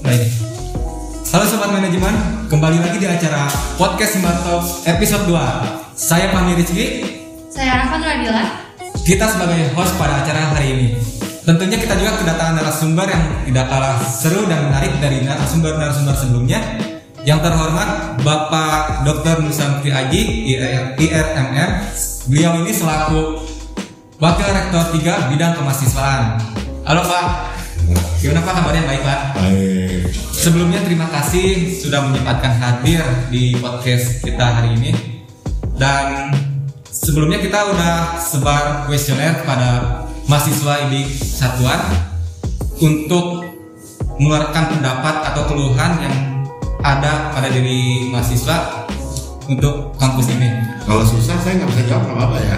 Baik. Halo sobat manajemen, kembali lagi di acara podcast Simarto episode 2. Saya Fahmi Rizky, Saya Rafan Radila. kita sebagai host pada acara hari ini. Tentunya kita juga kedatangan narasumber yang tidak kalah seru dan menarik dari narasumber-narasumber sebelumnya. Yang terhormat Bapak Dr. Nusantri Aji, IR, IRMR. Beliau ini selaku Wakil Rektor 3 Bidang Kemahasiswaan. Halo Pak, gimana Pak kabarnya baik Pak? Baik. Sebelumnya terima kasih sudah menyempatkan hadir di podcast kita hari ini. Dan sebelumnya kita udah sebar kuesioner pada mahasiswa IDIK Satuan untuk mengeluarkan pendapat atau keluhan yang ada pada diri mahasiswa untuk kampus ini. Kalau susah saya nggak bisa jawab apa-apa ya.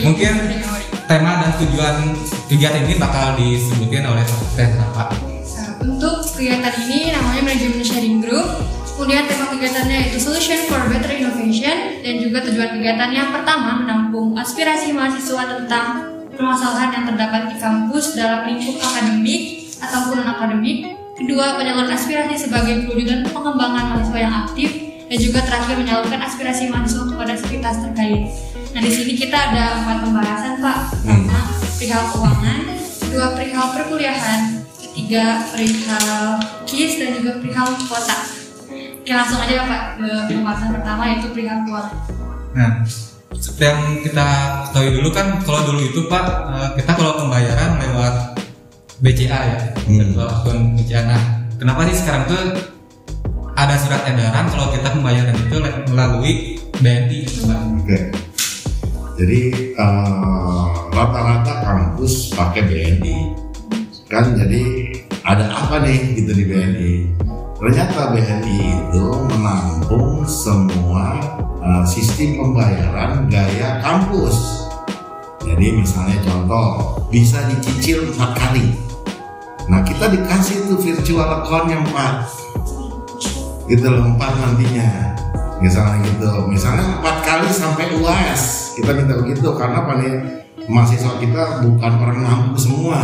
Mungkin tema dan tujuan kegiatan ini bakal disebutkan oleh Teh. Nah, Untuk kegiatan ini namanya Manajemen Sharing Group. Kemudian tema kegiatannya yaitu Solution for Better Innovation dan juga tujuan kegiatan yang pertama menampung aspirasi mahasiswa tentang permasalahan yang terdapat di kampus dalam lingkup akademik ataupun non akademik. Kedua, penyaluran aspirasi sebagai perwujudan pengembangan mahasiswa yang aktif dan juga terakhir menyalurkan aspirasi mahasiswa kepada sivitas terkait. Nah di sini kita ada empat pembahasan Pak. Pertama perihal keuangan, kedua perihal perkuliahan, ketiga perihal KIS dan juga perihal kuota. Oke langsung aja Pak ke pembahasan pertama yaitu perihal keuangan. Nah, seperti yang kita ketahui dulu kan kalau dulu itu Pak eh, kita kalau pembayaran lewat BCA ya, Hmm. lewat akun BCA. Nah, kenapa sih sekarang tuh ada surat edaran kalau kita pembayaran itu melalui BNI, Pak? Oke. Jadi eh, rata-rata kampus pakai BNI. Kan jadi ada apa nih gitu di BNI? Ternyata BNI itu menampung semua eh, sistem pembayaran gaya kampus. Jadi misalnya contoh bisa dicicil empat kali. Nah kita dikasih tuh virtual account yang empat gitu empat nantinya misalnya gitu misalnya empat kali sampai uas kita minta begitu karena pani mahasiswa kita bukan orang mampu semua.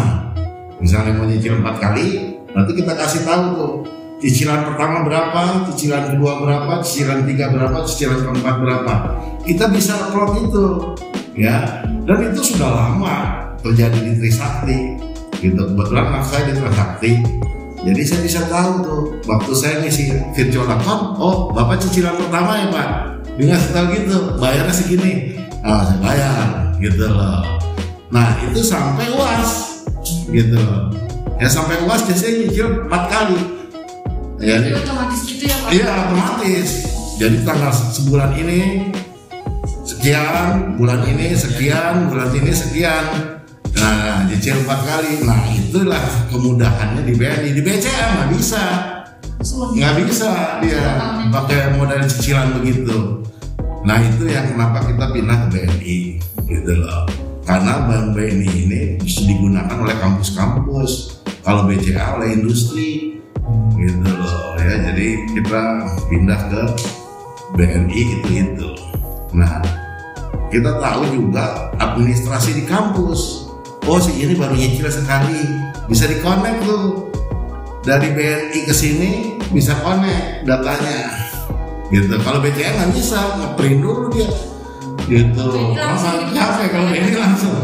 Misalnya mau nyicil empat kali nanti kita kasih tahu tuh cicilan pertama berapa cicilan kedua berapa cicilan tiga berapa cicilan keempat berapa. Kita bisa upload itu ya. Dan itu sudah lama terjadi di Trisakti gitu. Kebetulan anak saya di Trisakti. Jadi saya bisa tahu tuh waktu saya ngisi virtual account, oh bapak cicilan pertama ya pak, ngasih tahu gitu, bayarnya segini, ah saya bayar, gitu loh. Nah itu sampai uas, gitu loh. Ya sampai uas biasanya nyicil empat kali. Ya, Jadi otomatis gitu ya Pak? Iya otomatis. Jadi tanggal sebulan ini sekian, bulan ini sekian, bulan ini sekian. Nah, cicil empat kali. Nah, itulah kemudahannya di BNI. Di BCA nggak bisa, nggak bisa dia pakai modal cicilan begitu. Nah, itu yang kenapa kita pindah ke BNI, gitu loh. Karena bank BNI ini bisa digunakan oleh kampus-kampus. Kalau BCA oleh industri, gitu loh ya. Jadi kita pindah ke BNI itu itu nah kita tahu juga administrasi di kampus. Oh si ini baru nyicil sekali. Bisa dikonek tuh. Dari BNI ke sini bisa connect datanya gitu kalau BCA nggak bisa ngeprint dulu dia gitu langsung Masa capek kalau BNI langsung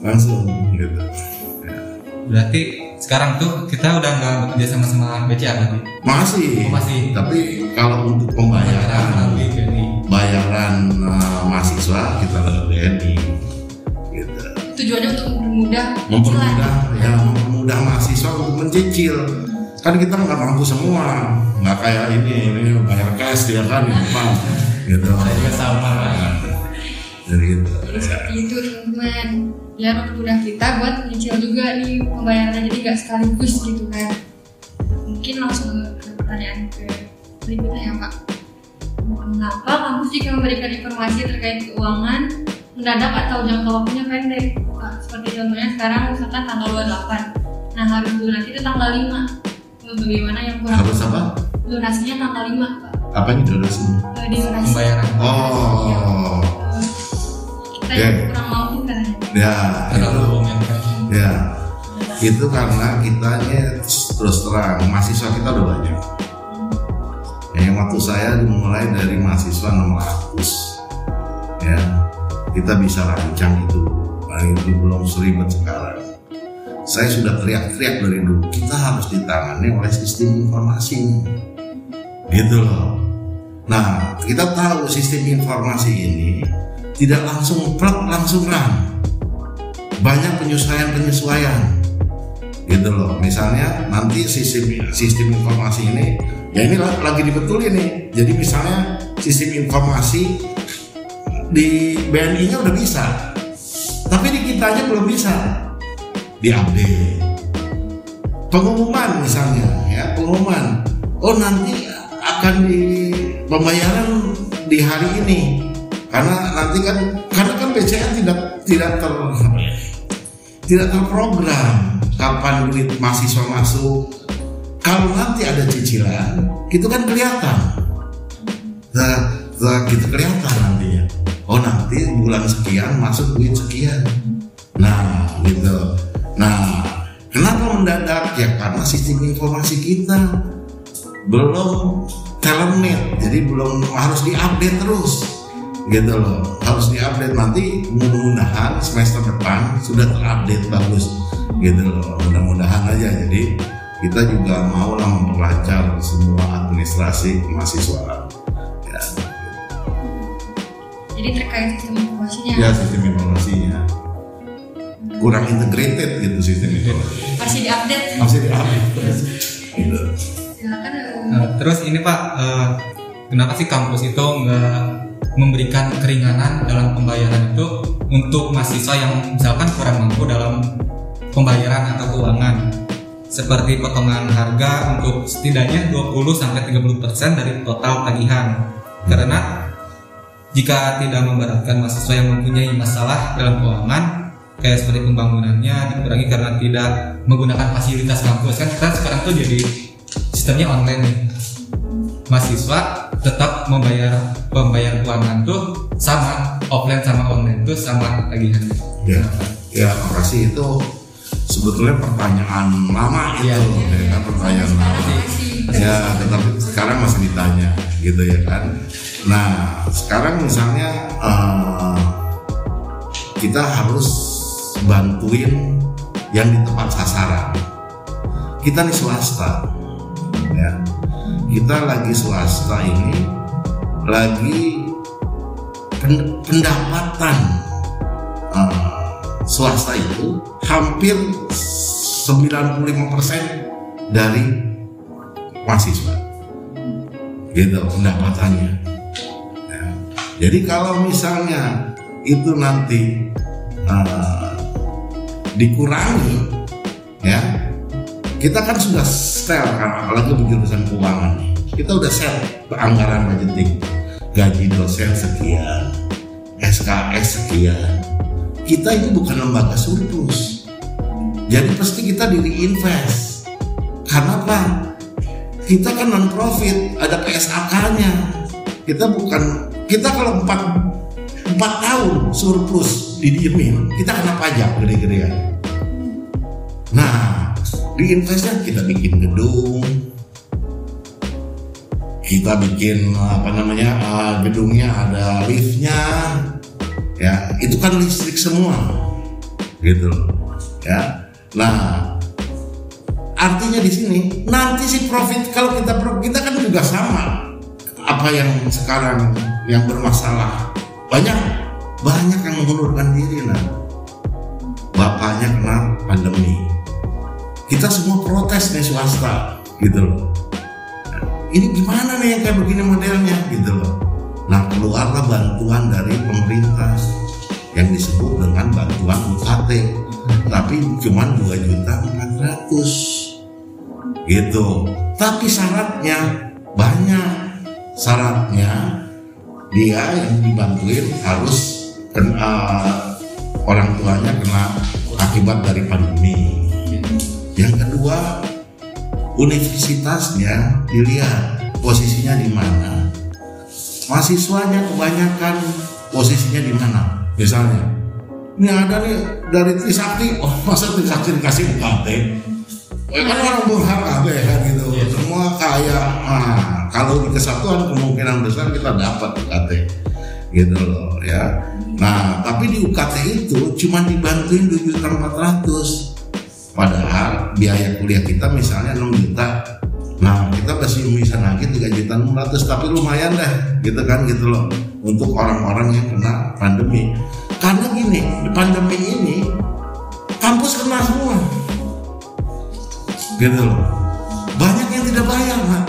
langsung gitu Ya. Berarti sekarang tuh kita udah nggak bekerja sama sama BCA lagi. masih Oh, masih. tapi kalau untuk pembayaran melalui BNI. bayaran uh, mahasiswa kita lewat BNI gitu. Tujuannya untuk mempermudah mempermudah ya mempermudah mahasiswa untuk mencicil kan kita nggak mampu semua. Nggak kayak ini ini bayar cash dia kan depan. Gitu. Saya juga sama. Pak. jadi gitu. Seperti itu teman-teman Ya mempermudah kita buat nyicil juga nih pembayarannya. Jadi nggak sekaligus gitu kan. Mungkin langsung ke pertanyaan ke berikutnya ya Pak. Mengapa kampus jika memberikan informasi terkait keuangan. Mendadak atau jangka waktunya pendek Pak? Seperti contohnya sekarang misalkan tanggal 28 Nah harus lunasi itu tanggal 5 Bagaimana yang kurang harus apa? Lunasinya tanggal 5 Pak. Apa ini Eh, di lunasi Pembayaran. oh. Kita Ya. yang kurang mampu kan ya. Terlalu itu rumit kan. Ya, itu karena kitanya terus terang mahasiswa kita udah banyak. Ya, yang waktu saya dimulai dari mahasiswa 600 ya. Kita bisa rancang itu. Nah, itu belum seribet sekarang saya sudah teriak-teriak dari dulu. Kita harus ditangani oleh sistem informasi. Gitu loh. Nah kita tahu sistem informasi ini tidak langsung plug langsung run. Banyak penyesuaian-penyesuaian. Gitu loh. Misalnya nanti sistem sistem informasi ini ya ini la- lagi dibetulin nih. Jadi misalnya sistem informasi di BNI nya udah bisa. Tapi di kitanya belum bisa diupdate pengumuman misalnya ya pengumuman. Oh nanti akan di pembayaran di hari ini. Karena nanti kan karena kan BCA tidak tidak ter tidak terprogram kapan duit mahasiswa masuk. Kalau nanti ada cicilan itu kan kelihatan. Nah, nah gitu kelihatan nantinya oh nanti bulan sekian masuk duit sekian. Nah gitu nah kenapa mendadak? Ya karena sistem informasi kita belum telemet jadi belum harus diupdate terus gitu loh. Harus diupdate. Nanti mudah-mudahan semester depan sudah terupdate bagus gitu loh. Mudah-mudahan aja. Jadi kita juga mau lah memperlancar semua administrasi mahasiswa. Ya, Jadi terkait sistem informasinya. Ya sistem informasinya kurang integrated gitu sistem informasi masih diupdate. masih diupdate gitu. Silakan. eh, Nah, terus ini Pak, eh, kenapa sih kampus itu nggak memberikan keringanan dalam pembayaran itu untuk mahasiswa yang misalkan kurang mampu dalam pembayaran atau keuangan seperti potongan harga untuk setidaknya 20 sampai 30% dari total tagihan. Karena jika tidak memberatkan mahasiswa yang mempunyai masalah dalam keuangan kayak seperti pembangunannya dikurangi karena tidak menggunakan fasilitas kampus. Kan kita sekarang tuh jadi sistemnya online nih. Mahasiswa tetap membayar pembayar keuangan tuh sama offline sama online tuh sama tagihan. Ya ya makasih. Itu sebetulnya pertanyaan lama itu. Iya. ya kan pertanyaan lama. Ya tetapi sekarang masih ditanya gitu ya kan? Nah sekarang misalnya eh, kita harus bantuin yang di tempat sasaran. Kita nih swasta ya. Kita lagi swasta ini lagi pen- pendapatan eh, swasta itu hampir 95% dari mahasiswa. Gitu pendapatannya Ya. jadi kalau misalnya itu nanti uh, dikurangi ya. Kita kan sudah sel kan apalagi jurusan keuangan kita udah sel anggaran budgeting. Gaji dosen sekian SKS sekian. Kita itu bukan lembaga surplus. Jadi pasti kita di reinvest. Karena apa? Kita kan non profit ada PSAK-nya kita bukan kita kalau empat empat tahun surplus didiemin. Kita kena pajak gede-gedean nah di investnya kita bikin gedung. Kita bikin apa namanya uh, gedungnya ada liftnya. Ya itu kan listrik semua. Gitu. Ya. Nah artinya di sini nanti si profit kalau kita kita kan juga sama apa yang sekarang yang bermasalah. Banyak banyak yang mengundurkan diri nah bapaknya kena pandemi. Kita semua protes nih swasta gitu loh. Ini gimana nih yang kayak begini modelnya gitu loh. Nah keluarlah bantuan dari pemerintah yang disebut dengan bantuan UKT. Tapi cuma 2 juta 400 gitu. Tapi syaratnya banyak. Syaratnya dia yang dibantuin harus kena orang tuanya kena akibat dari pandemi. Yang kedua universitasnya dilihat posisinya di mana. Mahasiswanya kebanyakan posisinya di mana? Misalnya ini ada nih dari Trisakti. Oh masa Trisakti dikasih UKT? Ya kan orang berhak apa ya kan gitu. Semua kaya nah, kalau di kesatuan kemungkinan besar kita dapat UKT gitu loh ya. Nah tapi di UKT itu cuma dibantuin 7 juta 400 padahal biaya kuliah kita misalnya 6 juta. Nah kita masih bisa nagih 3 juta 600 tapi lumayan deh gitu kan gitu loh. Untuk orang-orang yang kena pandemi. Karena gini di pandemi ini kampus kena semua. Gitu loh. Banyak yang tidak bayar Pak.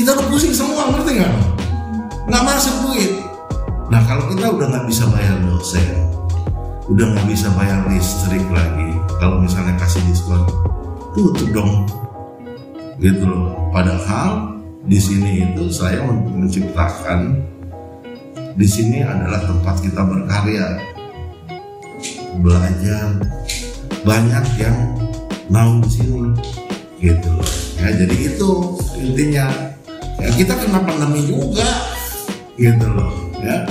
kita udah pusing semua ngerti nggak? Nggak masuk duit nah kalau kita udah nggak bisa bayar dosen udah nggak bisa bayar listrik lagi kalau misalnya kasih diskon tutup dong. Gitu loh. Padahal di sini itu saya menciptakan di sini adalah tempat kita berkarya. Belajar. Banyak yang mau di sini. Gitu loh. Ya jadi itu intinya. Ya kita kena pandemi juga. Gitu loh ya.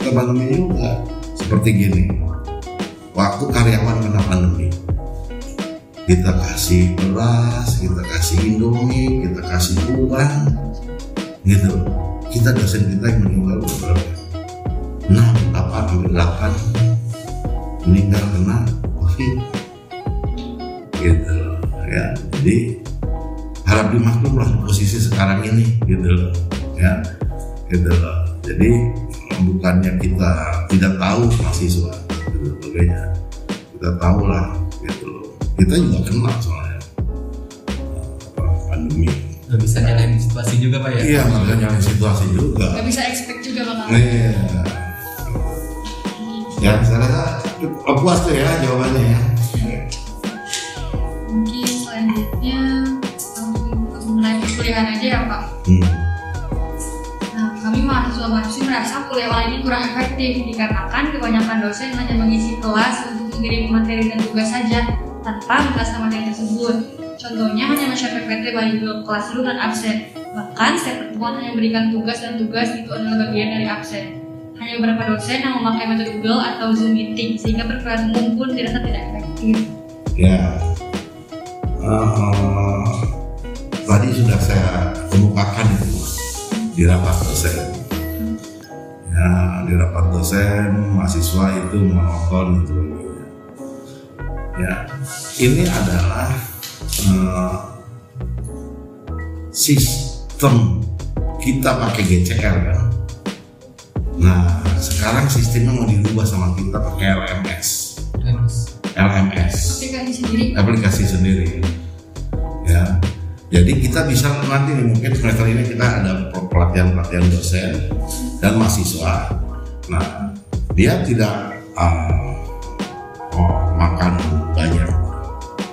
Kena pandemi juga seperti gini. Waktu karyawan kena pandemi. Kita kasih beras kita kasih indomie kita kasih uang gitu. Kita dosen kita yang meninggal berapa enam delapan sampai delapan meninggal kena covid. Gitu ya. Jadi harap dimaklum lah posisi sekarang ini gitu ya gitu loh jadi bukannya kita tidak tahu mahasiswa gitu sebagainya kita tahu lah gitu loh kita juga kena soalnya apa, pandemi Gak bisa nyalain situasi juga pak ya iya makanya nyalain situasi juga Gak bisa expect juga bakal. Iya. Ya, saya rasa cukup puas tuh ya jawabannya ya. Mungkin selanjutnya langsung mengenai perkuliahan aja ya Pak. Hmm. Merasa kuliah online ini kurang efektif dikarenakan kebanyakan dosen hanya mengisi kelas untuk mengirim materi dan tugas saja tanpa menjelaskan materi tersebut. Contohnya hanya men-share PPT bagi Google Classroom dan absen. Bahkan setiap pertemuan hanya memberikan tugas dan tugas itu adalah bagian dari absen. Hanya beberapa dosen yang memakai metode Google atau Zoom Meeting sehingga perkuliahan umum pun dirasa tidak efektif. Ya. Eh, tadi sudah saya kemukakan itu di rapat dosen. Ya, di rapat dosen mahasiswa itu dan sebagainya. Ya, ini adalah eh, sistem kita pakai GCR kan. Nah, sekarang sistemnya mau dirubah sama kita pakai LMS. LMS Aplikasi sendiri aplikasi sendiri ya jadi kita bisa nanti nih mungkin semester ini kita ada pelatihan pelatihan dosen dan mahasiswa nah dia tidak uh, oh, makan banyak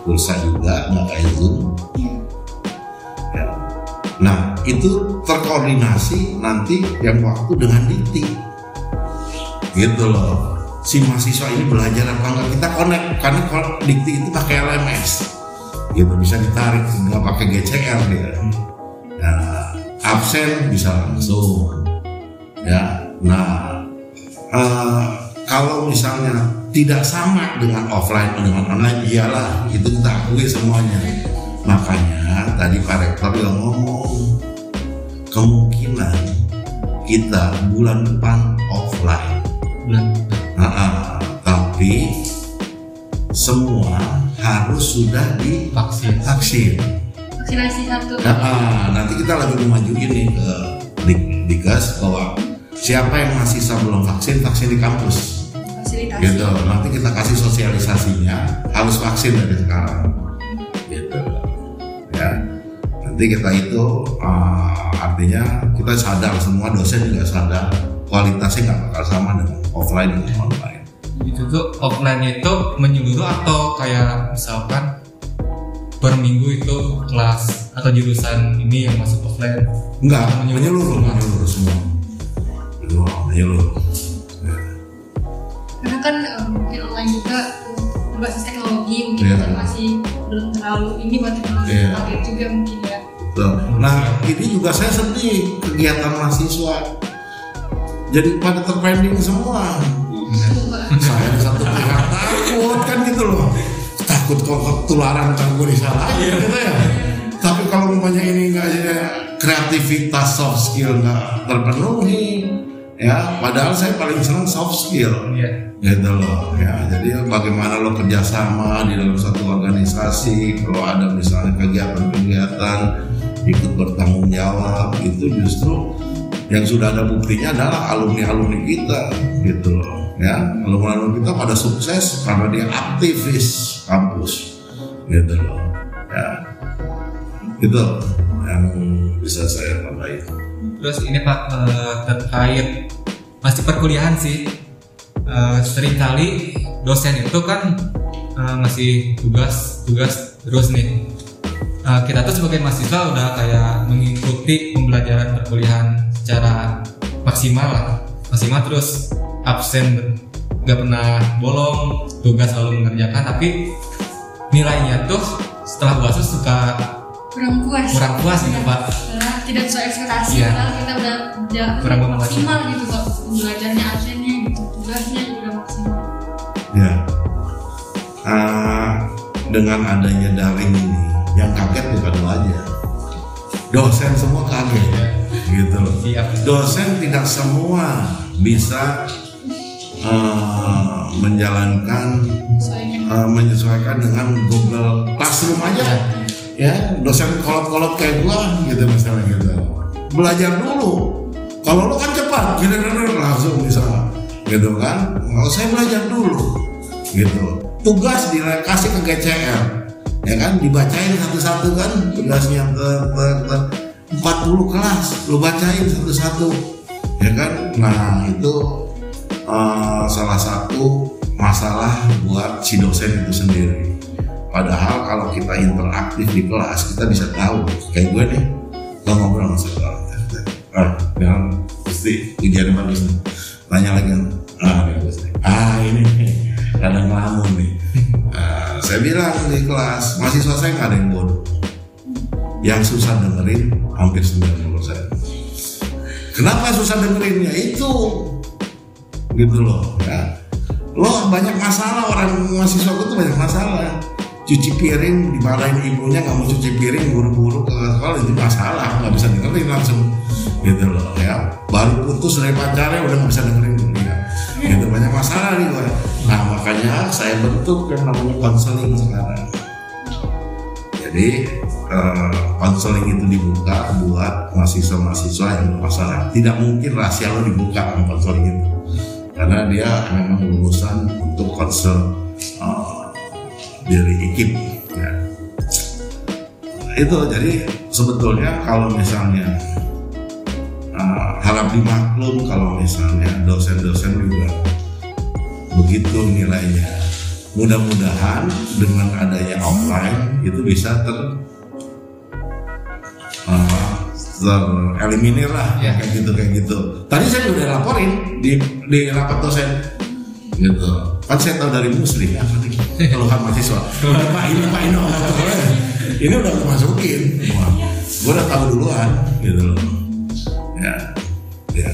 pulsa juga nggak kayak zoom ya. nah itu terkoordinasi nanti yang waktu dengan dikti gitu loh. Si mahasiswa ini belajar apa enggak kita connect karena kalau dikti itu pakai LMS gitu bisa ditarik nggak pakai GCR dia. Nah absen bisa langsung ya nah eh, kalau misalnya tidak sama dengan offline dengan online iyalah itu kita akui semuanya. Makanya tadi Pak Rektor bilang ngomong kemungkinan kita bulan depan offline. Bulan Nah, ah, tapi semua harus sudah vaksin. divaksin. vaksinasi satu. Nah, ah, nanti kita lagi mau majuin nih ke Dikas bahwa siapa yang masih belum vaksin vaksin di kampus. Fasilitasi. Gitu. Nanti kita kasih sosialisasinya harus vaksin dari sekarang. Gitu. Ya. Nanti kita itu ah, artinya kita sadar semua dosen juga sadar kualitasnya nggak bakal sama dengan offline dan online. Itu tuh offline itu menyeluruh atau kayak misalkan per minggu itu kelas atau jurusan ini yang masuk offline? Enggak, Menyeluruh. menyeluruh, menyeluruh semua. Menyeluruh, menyeluruh. Ya. karena kan mungkin online juga berbasis teknologi mungkin Iya. kita masih belum terlalu ini buat teknologi Iya. update juga mungkin ya Betul. Nah, ini juga saya sedih kegiatan mahasiswa. Jadi pada terpending semua. saya di satu pihak takut kan gitu loh takut kok ketularan kan gue disalahin gitu ya tapi kalau umpamanya ini nggak ada kreativitas soft skill nggak terpenuhi ya padahal saya paling senang soft skill. Iya. gitu loh ya. Jadi bagaimana lo kerjasama di dalam satu organisasi kalau ada misalnya kegiatan-kegiatan ikut bertanggung jawab itu justru yang sudah ada buktinya adalah alumni alumni kita gitu loh ya. Alumni alumni kita pada sukses karena dia aktivis kampus gitu loh ya. Itu yang bisa saya tambahin. Terus ini Pak eh, terkait masih perkuliahan sih. Eh, sering kali dosen itu kan eh, ngasih tugas tugas terus nih. Eh, kita tuh sebagai mahasiswa udah kayak mengikuti pembelajaran perkuliahan secara maksimal lah. Maksimal terus absen nggak pernah bolong, tugas selalu mengerjakan tapi nilainya tuh setelah UAS tuh suka kurang puas kurang puas gitu Pak. Tidak sesuai ekspektasi Iya. padahal kita udah udah Kurang maksimal gitu kok belajarnya absennya gitu tugasnya juga maksimal. Ya, Ah, dengan adanya daring ini, yang kaget bukan lo aja, dosen semua kaget, gitu loh. Iya. Dosen tidak semua bisa ah, menjalankan, ah, menyesuaikan dengan Google Classroom aja, ya. Dosen kolot-kolot kayak gua, gitu misalnya gitu. Belajar dulu. Kalau lo kan cepat, gini langsung bisa, gitu kan. Kalau saya belajar dulu, gitu tugas dikasih ke GCR ya kan dibacain satu-satu kan tugasnya ke, ke, ke 40 kelas lu bacain satu-satu ya kan nah itu eh, salah satu masalah buat si dosen itu sendiri padahal kalau kita interaktif di kelas kita bisa tahu kayak gue nih lo ngobrol sama saya ah dengan pasti ujiannya bagus nih tanya lagi ah bagus nih ah ini kadang ngelamun nih. Ah, saya bilang di kelas mahasiswa saya nggak ada yang bodoh. Yang susah dengerin hampir 90% kenapa susah dengerinnya? Itu. Gitu loh ya. Lo banyak masalah orang mahasiswa itu banyak masalah cuci piring dimarahin ibunya nggak mau cuci piring buru-buru ke sekolah itu masalah nggak bisa dengerin langsung. Gitu loh ya. Baru putus dari pacarnya udah nggak bisa dengerin. Ya gitu banyak masalah nih gue nah makanya saya bentuk yang namanya konseling sekarang. Jadi eh, konseling itu dibuka buat mahasiswa-mahasiswa yang bermasalah. Tidak mungkin rahasia lo dibuka konseling itu. Karena dia memang lulusan untuk konsel eh, dari IKIP ya. itu jadi sebetulnya kalau misalnya uh, harap dimaklum kalau misalnya dosen-dosen juga begitu nilainya. Mudah-mudahan dengan adanya offline itu bisa ter uh, tereliminir lah Ya. kayak gitu kayak gitu. Tadi saya udah laporin di di rapat dosen gitu. Kan saya tahu dari muslim ya keluhan mahasiswa. "Ini pak ini pak ini ini udah aku masukin. Wah, gue udah tahu duluan gitu loh. Ya ya.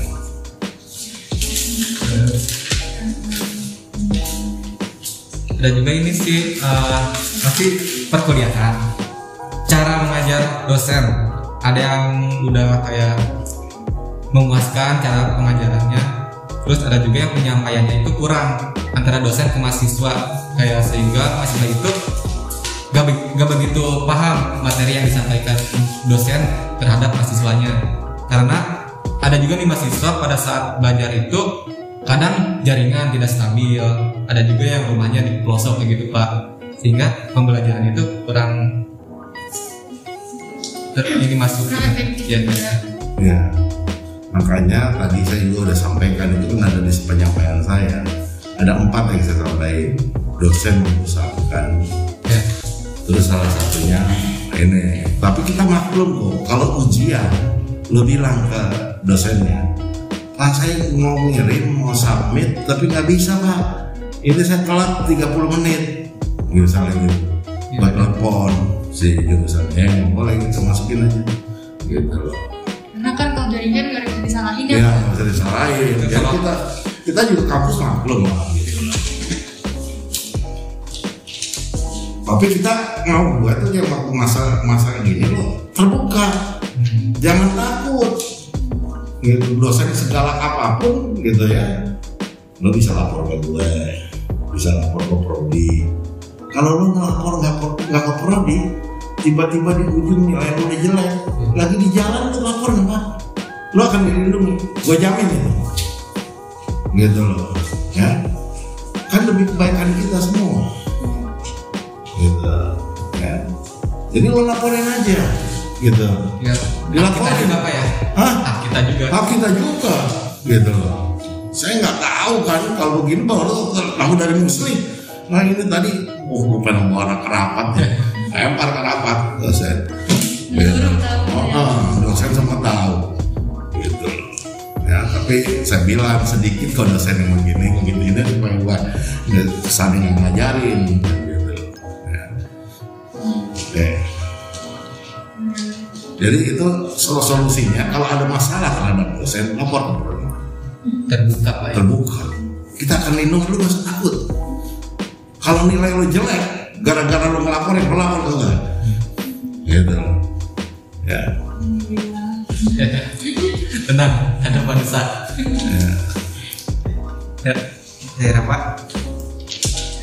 Dan juga ini sih eh, masih perkuliahan. Cara mengajar dosen. Ada yang udah kayak memuaskan cara pengajarannya terus ada juga yang penyampaiannya itu kurang antara dosen ke mahasiswa kayak sehingga mahasiswa itu gak, be- gak begitu paham materi yang disampaikan dosen terhadap mahasiswanya. Karena ada juga nih mahasiswa pada saat belajar itu kadang jaringan tidak stabil ada juga yang rumahnya di pelosok kayak gitu pak. Sehingga pembelajaran itu kurang ter- ini masuk. Ya, juga. ya makanya tadi saya juga udah sampaikan itu kan ada di penyampaian saya ada empat yang saya sampaikan dosen mengusahakan. Ya. terus salah satunya ini tapi kita maklum kok kalau ujian lo bilang ke dosennya. Pak saya mau ngirim mau submit tapi nggak bisa pak. Ini saya telat 30 menit. Misalnya gitu. Iya. buat telepon si jurusannya yang boleh kita masukin aja. Gitu loh. Karena kan kalau jaringan gak bisa disalahin ya ya nggak bisa disalahin. Kalau- kita kita juga kampus maklum lah. Tapi kita mau buat tuh yang waktu masa masa gini lo terbuka, jangan takut. Gitu, dosen segala apa pun gitu ya, lo bisa lapor ke gue, bisa lapor ke prodi. Kalau lo ngelapor nggak nggak ke prodi, tiba-tiba di ujung nilai lo udah jelek, lagi di jalan lo lapor nggak lo akan dilindungi, gue jamin itu gitu loh ya kan demi kebaikan kita semua gitu ya jadi lo laporin aja gitu Ya, Dilaporin. kita juga pak ya. Hah? Hak kita juga. hak kita juga gitu loh saya nggak tahu kan kalau begini baru tahu dari muslim nah ini tadi oh gue pengen bawa anak kerapat ya lempar kerapat dosen gitu. Oh, ya. ah, dosen semua tahu tapi saya bilang sedikit kalau dosen yang begini begini ini supaya gua nggak saling ngajarin gitu. Ya. oke jadi itu sol- solusinya kalau ada masalah terhadap dosen lapor Terbuka pak. Terbuka. Kita akan lindungi lu gak usah takut. Kalau nilai lu jelek gara-gara lu ngelaporin lu lapor ke gue gitu. Ya Tenang, ada manusia. Ya, daerah pak.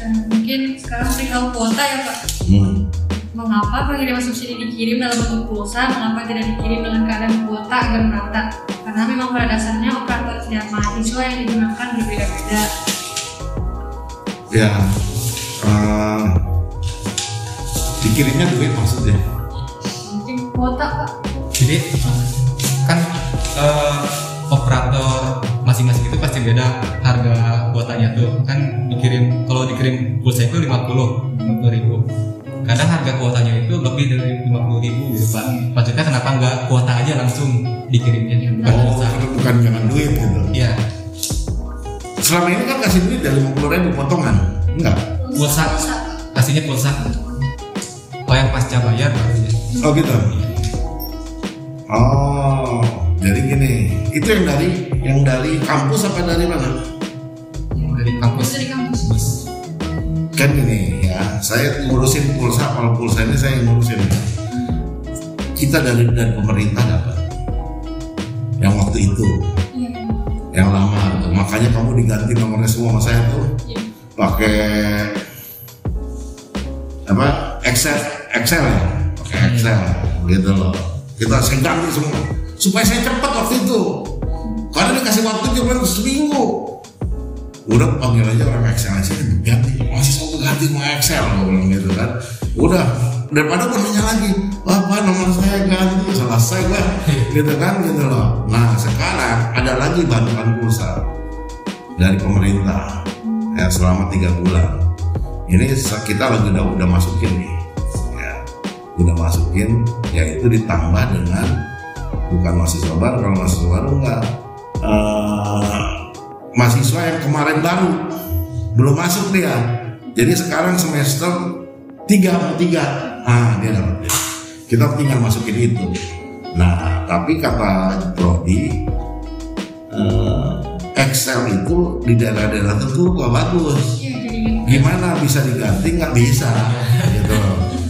Eh, mungkin sekarang perihal kuota ya Pak. hmm. Mengapa pengiriman subsidi dikirim dalam bentuk pulsa? Mengapa tidak dikirim dengan keadaan kuota agar merata? Karena memang pada dasarnya operator setiap mahasiswa yang digunakan berbeda-beda. ya eh, dikirimnya duit maksudnya Mungkin kuota Pak. Jadi eh, operator masing-masing itu pasti beda harga kuotanya tuh. Kan dikirim kalau dikirim pulsa itu 50 50 ribu. Kadang harga kuotanya itu lebih dari 50 ribu. Gitu pak maksudnya kenapa nggak kuota aja langsung dikirimnya? Bukan oh pulsa bukan jangan duit gitu. Iya. Selama ini kan kasih duit dari 50 ribu potongan. Enggak? Pulsa. Kasihnya pulsa. Oh yang pasca bayar baru ya oh gitu? Oh jadi gini. Itu yang dari yang dari kampus apa dari mana? Dari kampus. Dari kampus. Kan gini ya saya ngurusin pulsa kalau pulsa ini saya ngurusin. Kita dari dari pemerintah dapat. Yang waktu itu. Iya. yang lama. Tuh. makanya kamu diganti nomornya semua sama saya tuh. Iya. pakai apa? Excel Excel ya? Pakai Excel. Gitu loh. Kita saya ganti semua supaya saya cepat waktu itu. Karena dikasih waktu cuma seminggu. Udah panggil aja orang Excel aja ganti. Masih mau ganti mau Excel gue bilang gitu kan. Udah daripada gue nanya lagi apa nomor saya ganti selesai gue gitu kan gitu loh. Nah sekarang ada lagi bantuan pulsa dari pemerintah. Ya selama tiga bulan. Ini kita lagi udah udah masukin nih. Ya udah masukin yaitu ditambah dengan bukan mahasiswa baru kalau mahasiswa baru enggak. Eh, mahasiswa yang kemarin baru belum masuk dia. Jadi sekarang semester tiga atau tiga? Ah dia dapat kita tinggal masukin itu. Nah tapi kata Prodi eh, Excel itu di daerah-daerah tertentu kok bagus. Iya, gimana bisa diganti? Nggak bisa gitu.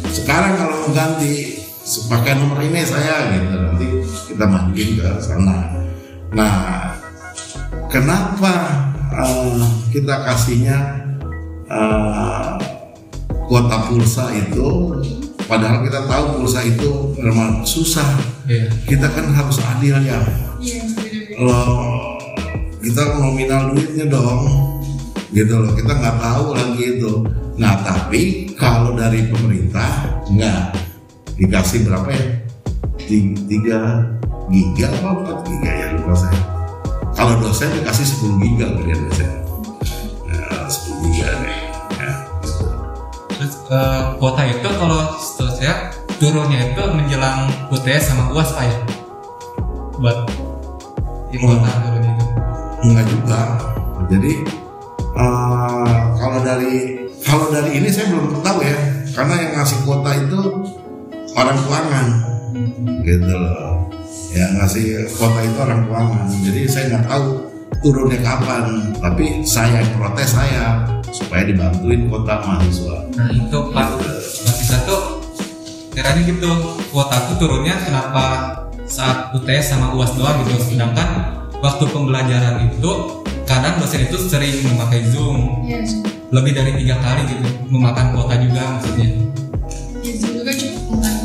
Sekarang kalau mau ganti pakai nomor ini saya gitu. Nanti kita masukin ke sana. Nah kenapa eh, kita kasihnya eh, kuota pulsa itu? Padahal kita tahu pulsa itu memang susah. Iya. kita kan harus adil ya. Iya, beda-beda. loh kita nominal duitnya dong gitu loh. Kita nggak tahu lagi itu. Nah tapi kalau dari pemerintah nggak dikasih berapa ya Ti- tiga giga apa empat giga ya lupa saya kalau dosen dikasih 10 giga kalian dosen nah, 10 giga deh ya, gitu. Terus eh, kuota itu kalau setahu saya turunnya itu menjelang UTS sama UAS pak ya? Buat di kuota Hmm. turun itu. Enggak juga. Jadi eh, kalau dari kalau dari ini saya belum tahu ya, karena yang ngasih kuota itu orang keuangan, gitu loh. Ya ngasih kuota itu orang keuangan. Jadi saya nggak tahu turunnya kapan tapi saya yang protes saya supaya dibantuin kota mahasiswa. Nah itu Pak Mahasiswa tuh Kiranya gitu Kuota tuh turunnya kenapa saat UTS sama UAS doang gitu. Sedangkan waktu pembelajaran itu Kadang dosen itu sering memakai Zoom. Iya, Lebih dari tiga kali gitu Memakan kuota juga maksudnya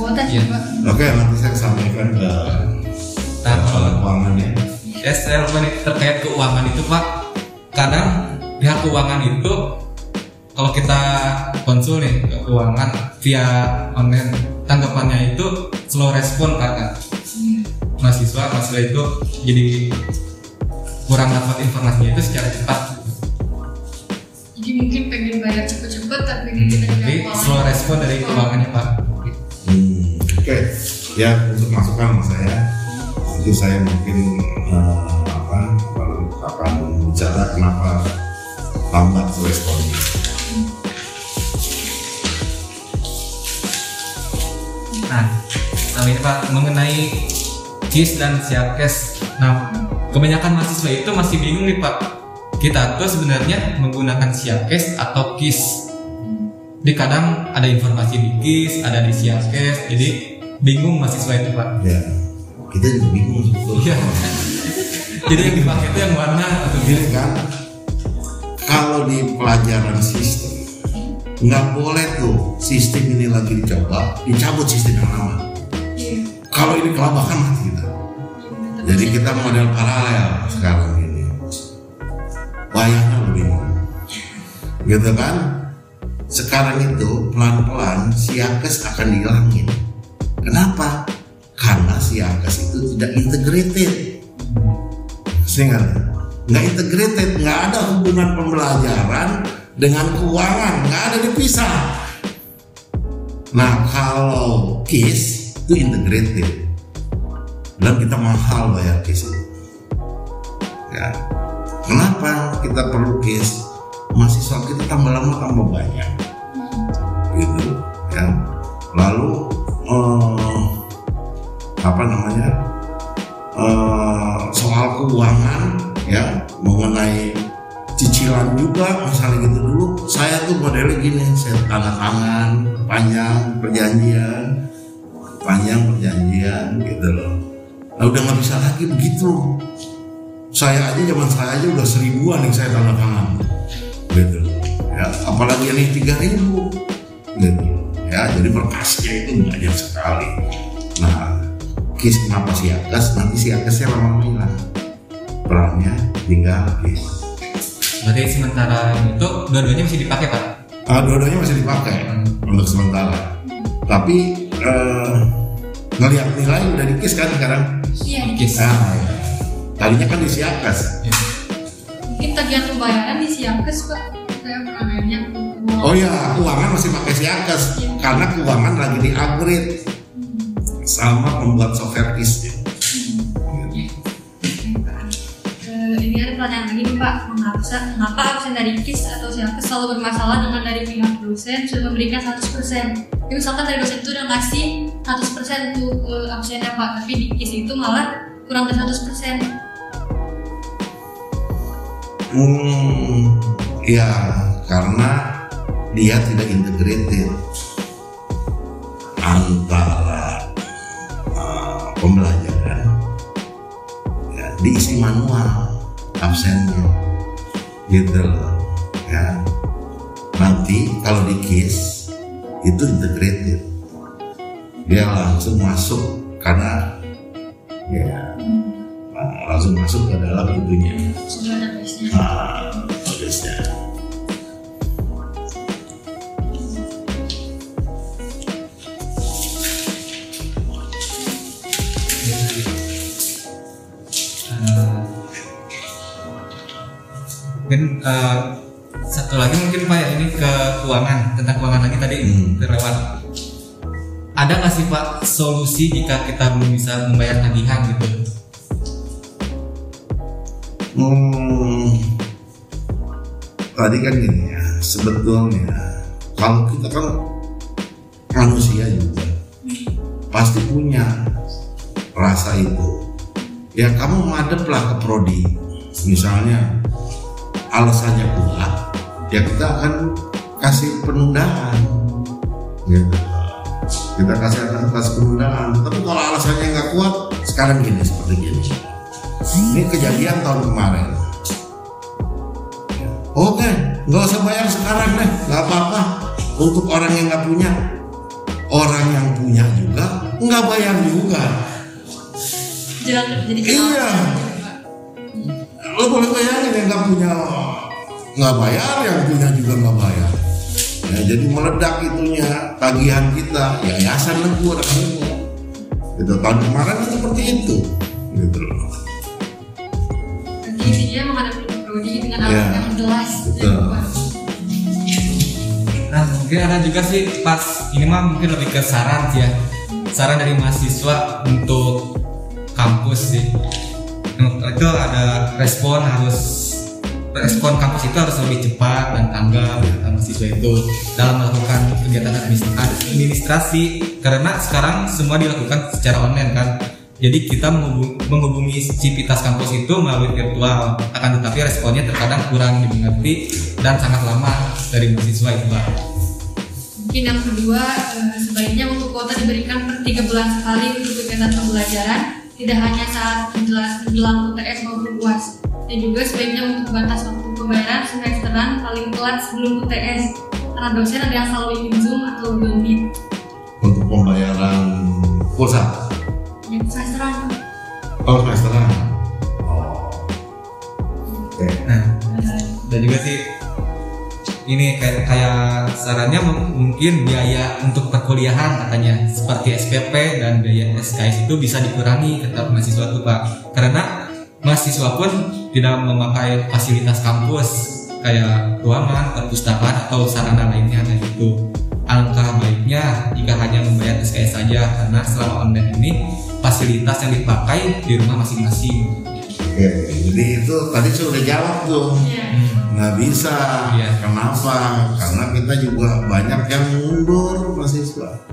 kuota sih Iya. pak. oke nanti saya sampaikan ke Nah. soal kalau keuangannya ya saya lupa nih, terkait keuangan itu Pak. Kadang pihak keuangan itu kalau kita konsul nih ke keuangan via online tanggapannya itu slow respon kakak mahasiswa mahasiswa itu jadi kurang dapat informasinya itu secara cepat. Jadi mungkin pengen bayar cepet-cepet tapi kita jadi slow respon dari keuangannya pak Oke ya untuk masukan mas saya. Nanti saya mungkin eh, apa akan bicara kenapa lambat responnya. Nah nah ini pak mengenai KIS dan siapkes. Nah kebanyakan mahasiswa itu masih bingung nih pak. Kita tuh sebenarnya menggunakan siapkes atau KIS di kadang ada informasi di KIS ada di siapkes jadi bingung mahasiswa itu pak. Ya kita juga bingung sebetulnya Iya. jadi yang dipakai itu yang mana atau Gini kan? Kalau di pelajaran sistem nggak boleh tuh sistem ini lagi dicoba dicabut sistem yang lama. Iya. kalau ini kelabakan mati kita. Jadi kita model paralel sekarang ini. Wayangnya bingung. Gitu kan? Sekarang itu pelan-pelan siakes akan dihilangin kenapa? Karena siakes itu tidak integrated. Sehingga nggak integrated nggak ada hubungan pembelajaran dengan keuangan nggak ada dipisah. Nah kalau KIS itu integrated. Dan kita mahal bayar KIS itu. Ya. Kenapa kita perlu KIS? Mahasiswa kita tambah lama tambah banyak. Gitu ya. Lalu eh, apa namanya? Eh, soal keuangan ya mengenai cicilan juga misalnya gitu. Dulu saya tuh modelnya gini saya tanda tangan panjang perjanjian panjang perjanjian gitu loh. Nah, udah nggak bisa lagi begitu. Saya aja zaman saya aja udah seribuan yang saya tanda tangan gitu. Ya apalagi ini tiga ribu gitu ya. Jadi berkasnya itu banyak sekali. Nah kis kenapa siakas nanti siakasnya lama-lama hilang. Perannya tinggal kis. Berarti sementara itu dua-duanya masih dipakai pak? Ah, dua-duanya masih dipakai untuk sementara. Tapi eh, ngelihat nilai udah di kis kan sekarang? Iya. KIS. Nah, ya. tadinya kan di siakas Ya. Mungkin tagihan pembayaran di Siangkes pak. Saya pernah. Oh ya, keuangan masih pakai siakas karena keuangan lagi di upgrade sama pembuat software KIS. Eh, ini ada pertanyaan lagi nih Pak, mengapa, mengapa absen dari KIS atau Siangkes selalu bermasalah dengan dari pihak dosen sudah memberikan 100% Jadi misalkan dari dosen itu udah ngasih 100% untuk eh, absennya Pak, tapi di KIS itu malah kurang dari 100% Hmm, ya karena dia tidak integrated antara uh, pembelajaran ya, diisi manual absennya gitu loh ya. Nanti kalau di KIS itu integrated. Dia langsung masuk karena ya nah, langsung masuk ke dalam itunya. Sudah mungkin eh, satu lagi mungkin pak ya ini ke keuangan tentang keuangan lagi tadi Hmm. terlewat ada nggak sih pak solusi jika kita belum bisa membayar tagihan gitu Hmm, tadi kan gini ya, sebetulnya kalau kita kan manusia juga pasti punya rasa itu. Ya kamu madep lah ke prodi, misalnya alasannya kuat ya kita akan kasih penundaan. Gitu kita kasih atas penundaan. Tapi kalau alasannya nggak kuat sekarang gini seperti gini. Ini kejadian tahun kemarin. Oke nggak usah bayar sekarang deh. Nggak apa-apa. Untuk orang yang nggak punya. Orang yang punya juga nggak bayar juga. Jadi Iya. lo boleh bayangin yang nggak punya nggak bayar yang punya juga nggak bayar. Ya jadi meledak itunya tagihan kita. Yayasan lebur akhirnya itu tahun kemarin kan seperti itu. Gitu loh. Jadi intinya menghadapi dengan Iya. alasan yang jelas. Betul. Nah mungkin ada juga sih pas ini mah mungkin lebih ke saran sih ya. Saran dari mahasiswa untuk kampus sih. Nah, Itu ada respon harus Respon kampus itu harus lebih cepat dan tanggap kata mahasiswa itu dalam melakukan kegiatan administ- administrasi karena sekarang semua dilakukan secara online kan jadi kita menghubung- menghubungi civitas kampus itu melalui virtual akan tetapi responnya terkadang kurang dimengerti dan sangat lama dari mahasiswa itu Pak. Mungkin yang kedua, eh, sebaiknya untuk kuota diberikan per tiga bulan sekali untuk kegiatan pembelajaran, tidak hanya saat menjelang UTS maupun UAS. Dan juga sebaiknya untuk batas waktu pembayaran semesteran paling telat sebelum UTS, karena dosen ada yang selalu ingin Zoom atau Google Meet. untuk pembayaran pulsa? Yang semesteran, oh semesteran. Oh. Oke. Nah, eh, dan juga sih ini kayak kayak sarannya mungkin biaya untuk perkuliahan katanya. Seperti SPP dan biaya SKS itu bisa dikurangi kata mahasiswa tuh Pak. Karena mahasiswa pun tidak memakai fasilitas kampus kayak ruangan, perpustakaan atau sarana lainnya kayak gitu. Alangkah baiknya jika hanya membayar SKS saja karena selama online ini fasilitas yang dipakai di rumah masing-masing. Oke, jadi itu tadi saya udah jawab tuh iya. nggak bisa Iya. kenapa karena kita juga banyak yang mundur mahasiswa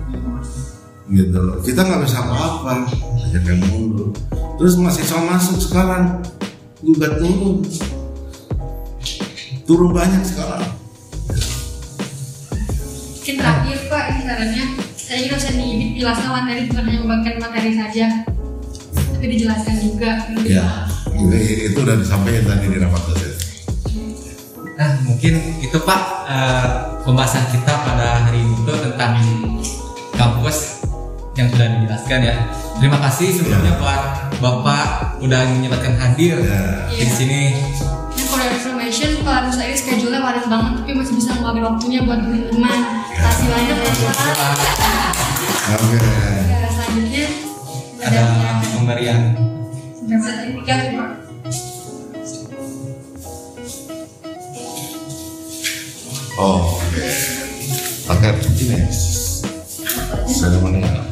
gitu loh kita nggak bisa apa-apa banyak yang mundur terus mahasiswa masuk sekarang juga turun turun banyak sekarang. Mungkin terakhir Pak, ini sarannya. Saya ingin dosen di IBIT jelaskan materi bukan hanya membagikan materi saja, tapi dijelaskan juga. ya itu udah disampaikan tadi di rapat dosen. Nah, mungkin itu Pak eh, pembahasan kita pada hari ini itu tentang yang sudah dijelaskan ya. Terima kasih sebelumnya Ya. buat Bapak udah menyempatkan hadir Iya. di sini. Ini for information, Pak Nusa ini schedule-nya padat banget, tapi masih bisa ngeluangin waktunya buat teman-teman. Kasih banyak ya Pak. oke Ya, selanjutnya Ada pemberian Pak. oh oke pakai ini ada mana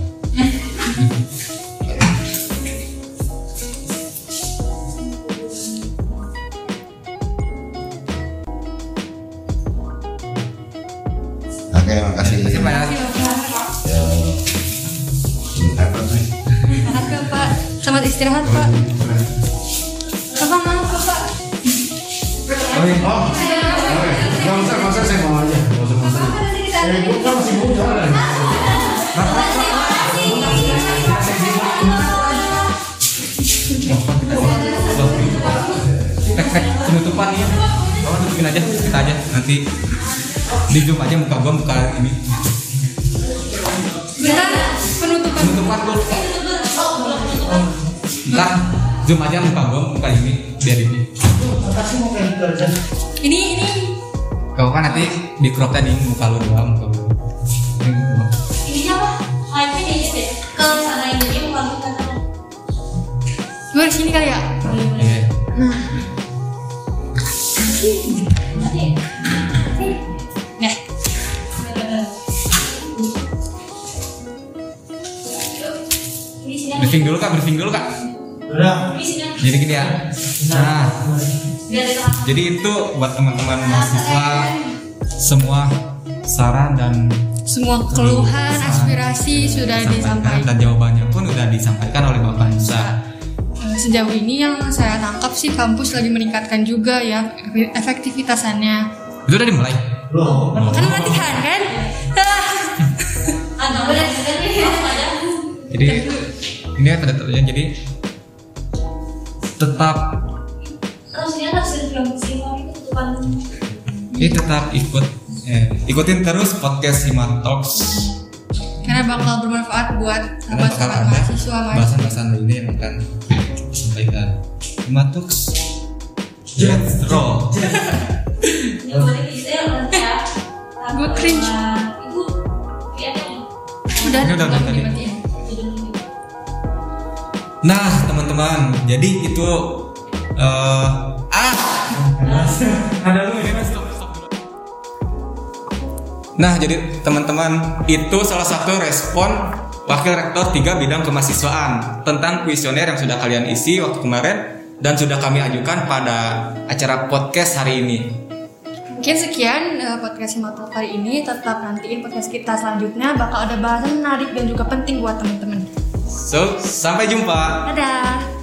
istirahat Pak. Bapak mau Bapak. Oh, iya. Oh, nggak usah, nggak usah, saya mau aja. Nggak usah, nggak usah. Eh, gue kan masih muda. Penutupan ya. Oh, tutupin aja, kita aja nanti di zoom aja muka gua muka ini Bentar, penutupan. penutupan dulu oh, ntar zoom aja muka gua muka ini biar ini Ini ini kau kan nanti di crop tadi muka lu doang muka lu Ini apa? Di ini deh. Kalau yang ini bukan bukan apa. Gue di sini kali ya. Iya. Sini. briefing dulu kak briefing dulu kak Jadi gini ya nah jadi itu buat teman-teman mahasiswa semua saran dan Semua keluhan, aspirasi sudah disampaikan dan jawabannya pun udah disampaikan oleh Bapak Nusa. Eh, sejauh ini yang saya tangkap sih kampus lagi meningkatkan juga ya efektivitasannya. Itu udah dimulai. Kan latihan kan? Agak boleh juga nih ada. Jadi ini ada tertulisnya jadi tetap Harusnya hasil film sih itu bukan ini tetap ikut eh, ikutin terus podcast Hima Talks Karena bakal bermanfaat buat karena bakal sahabat ada mahasiswa mahasiswa. bahasan-bahasan lainnya yang akan disampaikan Hima Talks ya nanti ya. Gue cringe. Kayaknya Udah, Ini udah, udah tadi. dimatiin. Nah teman-teman jadi itu eh ah ada lu ini mas stop dulu. Nah jadi teman-teman itu salah satu respon Wakil Rektor 3 bidang kemahasiswaan tentang kuesioner yang sudah kalian isi waktu kemarin dan sudah kami ajukan pada acara podcast hari ini. Mungkin sekian eh, podcast Himatal kali ini. Tetap nantiin podcast kita selanjutnya. Bakal ada bahasan menarik dan juga penting buat teman-teman. So, sampai jumpa. Dadah.